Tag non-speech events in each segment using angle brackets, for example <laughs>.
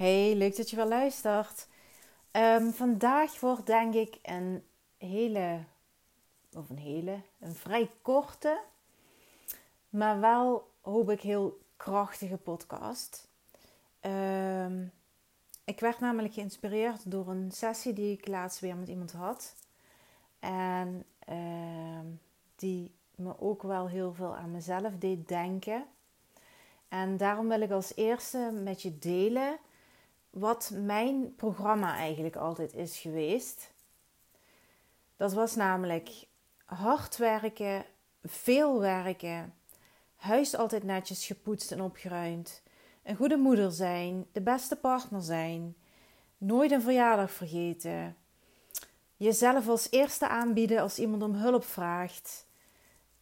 Hey, leuk dat je wel luistert. Um, vandaag wordt denk ik een hele, of een hele, een vrij korte, maar wel hoop ik heel krachtige podcast. Um, ik werd namelijk geïnspireerd door een sessie die ik laatst weer met iemand had. En um, die me ook wel heel veel aan mezelf deed denken. En daarom wil ik als eerste met je delen wat mijn programma eigenlijk altijd is geweest. Dat was namelijk hard werken, veel werken, huis altijd netjes gepoetst en opgeruimd, een goede moeder zijn, de beste partner zijn, nooit een verjaardag vergeten, jezelf als eerste aanbieden als iemand om hulp vraagt.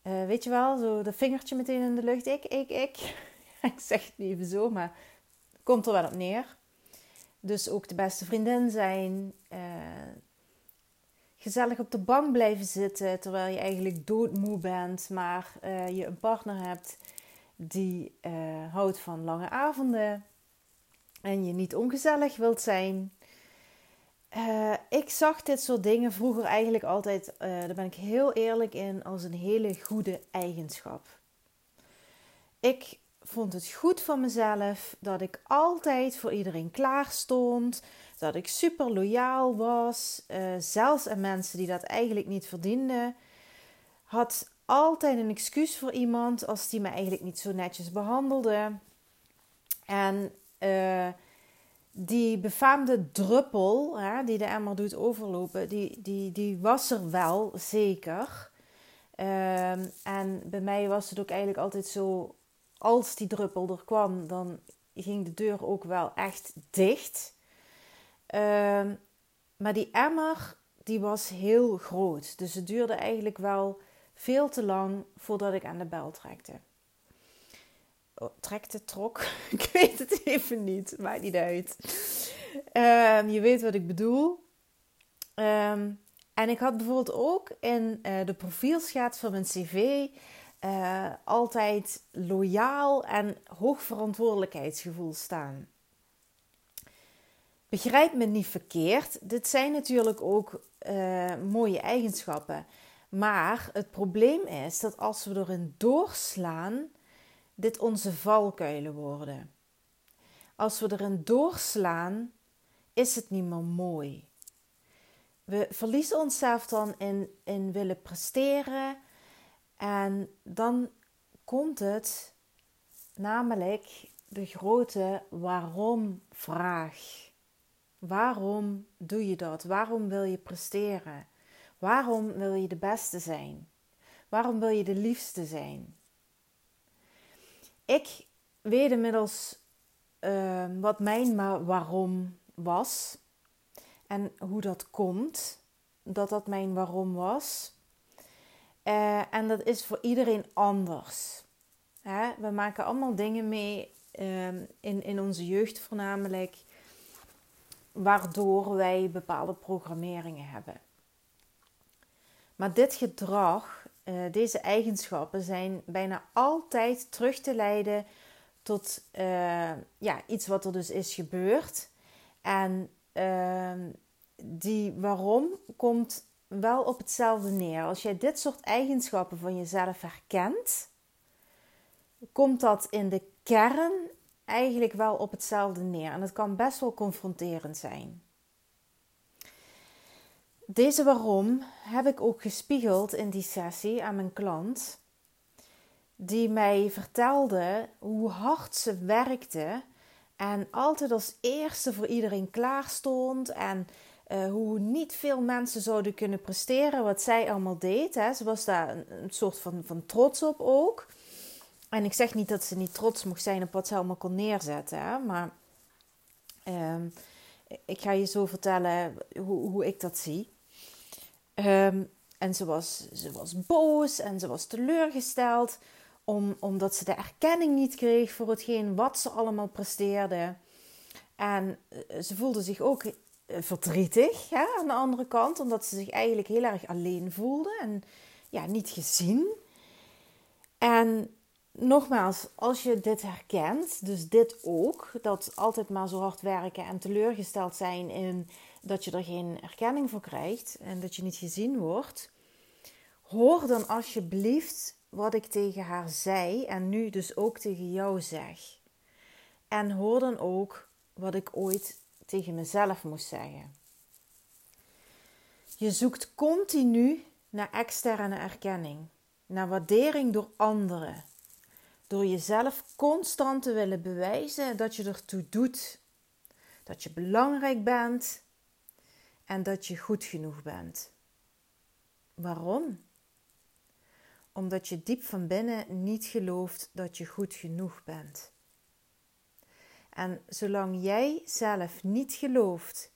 Uh, weet je wel, zo dat vingertje meteen in de lucht. Ik, ik, ik. <laughs> ik zeg het niet even zo, maar komt er wel op neer. Dus ook de beste vriendin zijn. Uh, gezellig op de bank blijven zitten terwijl je eigenlijk doodmoe bent, maar uh, je een partner hebt die uh, houdt van lange avonden en je niet ongezellig wilt zijn. ik zag dit soort dingen vroeger eigenlijk altijd, daar ben ik heel eerlijk in, als een hele goede eigenschap. Ik vond het goed van mezelf dat ik altijd voor iedereen klaar stond. Dat ik super loyaal was. Uh, zelfs aan mensen die dat eigenlijk niet verdienden. Had altijd een excuus voor iemand als die me eigenlijk niet zo netjes behandelde. En uh, die befaamde druppel, hè, die de emmer doet overlopen, die, die, die was er wel zeker. Uh, en bij mij was het ook eigenlijk altijd zo als die druppel er kwam, dan ging de deur ook wel echt dicht. Ehm, maar die emmer, die was heel groot. Dus het duurde eigenlijk wel veel te lang voordat ik aan de bel trekte. Oh, trekte, trok. <laughs> ik weet het even niet. Maakt niet uit. Ehm, je weet wat ik bedoel. Ehm, en ik had bijvoorbeeld ook in uh, de profielschets van mijn cv uh, altijd loyaal en hoog verantwoordelijkheidsgevoel staan. Begrijp me niet verkeerd, dit zijn natuurlijk ook uh, mooie eigenschappen. Maar het probleem is dat als we erin doorslaan, dit onze valkuilen worden. Als we erin doorslaan, is het niet meer mooi. We verliezen onszelf dan in, in willen presteren, en dan komt het namelijk de grote waarom-vraag. Waarom doe je dat? Waarom wil je presteren? Waarom wil je de beste zijn? Waarom wil je de liefste zijn? Ik weet inmiddels uh, wat mijn waarom was en hoe dat komt dat dat mijn waarom was. Uh, en dat is voor iedereen anders. Hè? We maken allemaal dingen mee uh, in, in onze jeugd voornamelijk, waardoor wij bepaalde programmeringen hebben. Maar dit gedrag, uh, deze eigenschappen zijn bijna altijd terug te leiden tot eh, ja, iets wat er dus is gebeurd. En ehm, die waarom komt wel op hetzelfde neer. Als jij dit soort eigenschappen van jezelf herkent, komt dat in de kern eigenlijk wel op hetzelfde neer. En het kan best wel confronterend zijn. Deze waarom heb ik ook gespiegeld in die sessie aan mijn klant, die mij vertelde hoe hard ze werkte en altijd als eerste voor iedereen klaar stond en uh, hoe niet veel mensen zouden kunnen presteren wat zij allemaal deed. Hè. Ze was daar een, soort van, van trots op ook. En ik zeg niet dat ze niet trots mocht zijn op wat ze allemaal kon neerzetten. Hè. Maar uh, ik ga je zo vertellen hoe, hoe ik dat zie. Um, en ze was, ze was boos en ze was teleurgesteld. Om, omdat ze de erkenning niet kreeg voor hetgeen wat ze allemaal presteerde. En eh, ze voelde zich ook eh, verdrietig hè, aan de andere kant, omdat ze zich eigenlijk heel erg alleen voelde en ja, niet gezien. En nogmaals, als je dit herkent, dus dit ook, dat altijd maar zo hard werken en teleurgesteld zijn in dat je er geen erkenning voor krijgt en dat je niet gezien wordt, hoor dan alsjeblieft wat ik tegen haar zei en nu dus ook tegen jou zeg. En hoor dan ook wat ik ooit tegen mezelf moest zeggen. Je zoekt continu naar externe erkenning, naar waardering door anderen. Door jezelf constant te willen bewijzen dat je ertoe doet, dat je belangrijk bent en dat je goed genoeg bent. Waarom? Omdat je diep van binnen niet gelooft dat je goed genoeg bent. En zolang jij zelf niet gelooft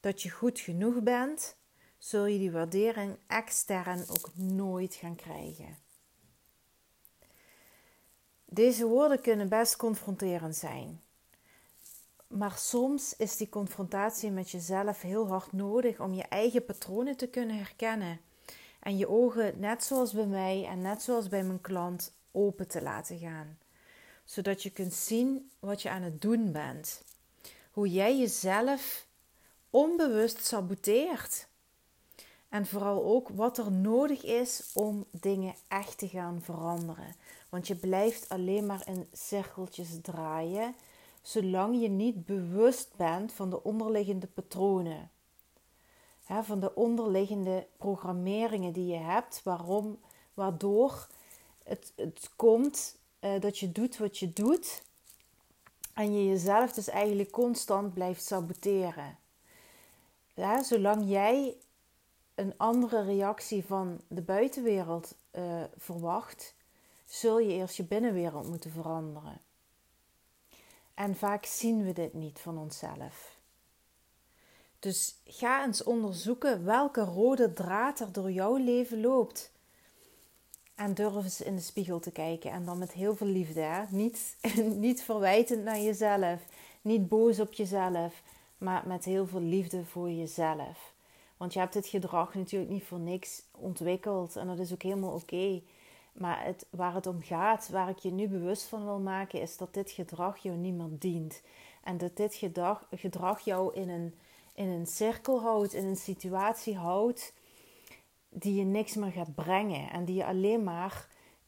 dat je goed genoeg bent, zul je die waardering extern ook nooit gaan krijgen. Deze woorden kunnen best confronterend zijn. Maar soms is die confrontatie met jezelf heel hard nodig om je eigen patronen te kunnen herkennen. En je ogen, net zoals bij mij en net zoals bij mijn klant, open te laten gaan. Zodat je kunt zien wat je aan het doen bent. Hoe jij jezelf onbewust saboteert. En vooral ook wat er nodig is om dingen echt te gaan veranderen. Want je blijft alleen maar in cirkeltjes draaien, zolang je niet bewust bent van de onderliggende patronen. van de onderliggende programmeringen die je hebt, waarom, waardoor het, het komt uh, dat je doet wat je doet. En je jezelf dus eigenlijk constant blijft saboteren. Ja, zolang jij een andere reactie van de buitenwereld uh, verwacht, zul je eerst je binnenwereld moeten veranderen. En vaak zien we dit niet van onszelf. Dus ga eens onderzoeken welke rode draad er door jouw leven loopt. En durf eens in de spiegel te kijken. En dan met heel veel liefde. Niet, <laughs> niet verwijtend naar jezelf. Niet boos op jezelf. Maar met heel veel liefde voor jezelf. Want je hebt dit gedrag natuurlijk niet voor niks ontwikkeld. En dat is ook helemaal oké. Maar het, waar het om gaat, waar ik je nu bewust van wil maken, is dat dit gedrag jou niet meer dient. En dat dit gedrag, gedrag jou in een, in een cirkel houdt, in een situatie houdt die je niks meer gaat brengen. En die je alleen maar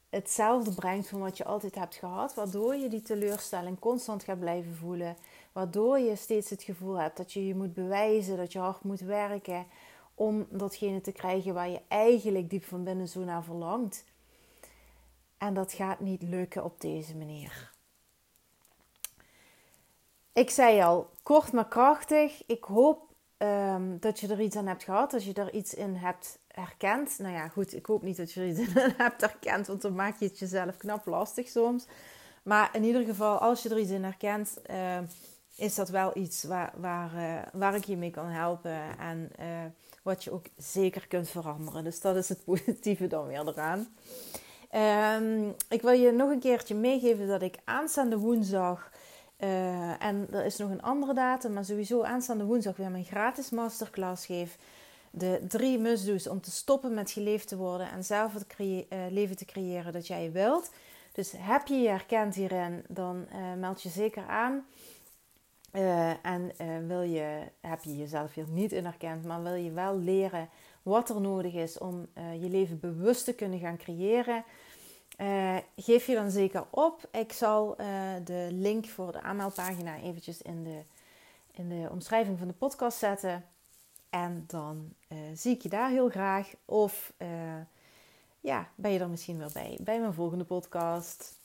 hetzelfde brengt van wat je altijd hebt gehad. Waardoor je die teleurstelling constant gaat blijven voelen. Waardoor je steeds het gevoel hebt dat je je moet bewijzen, dat je hard moet werken om datgene te krijgen waar je eigenlijk diep van binnen zo naar verlangt. En dat gaat niet lukken op deze manier. Ik zei al, kort maar krachtig. Ik hoop um, dat je er iets aan hebt gehad, dat je er iets in hebt herkend. Nou ja, goed, ik hoop niet dat je er iets in <laughs> hebt herkend, want dan maak je het jezelf knap lastig soms. Maar in ieder geval, als je er iets in herkent, uh, is dat wel iets waar, waar, uh, waar ik je mee kan helpen. En uh, wat je ook zeker kunt veranderen. Dus dat is het <laughs> positieve dan weer eraan. Um, ik wil je nog een keertje meegeven dat ik aanstaande woensdag. Uh, en er is nog een andere datum, maar sowieso aanstaande woensdag weer mijn gratis masterclass geef. De drie must om te stoppen met geleefd te worden en zelf het uh, leven te creëren dat jij wilt. Dus heb je je herkend hierin, dan uh, meld je zeker aan. en wil je, heb je jezelf hier niet in maar wil je wel leren wat er nodig is om je leven bewust te kunnen gaan creëren uh, geef je dan zeker op. Ik zal uh, de link voor de aanmeldpagina eventjes in de, in de omschrijving van de podcast zetten. En dan uh, zie ik je daar heel graag. Of ja, ben je er misschien wel bij bij mijn volgende podcast.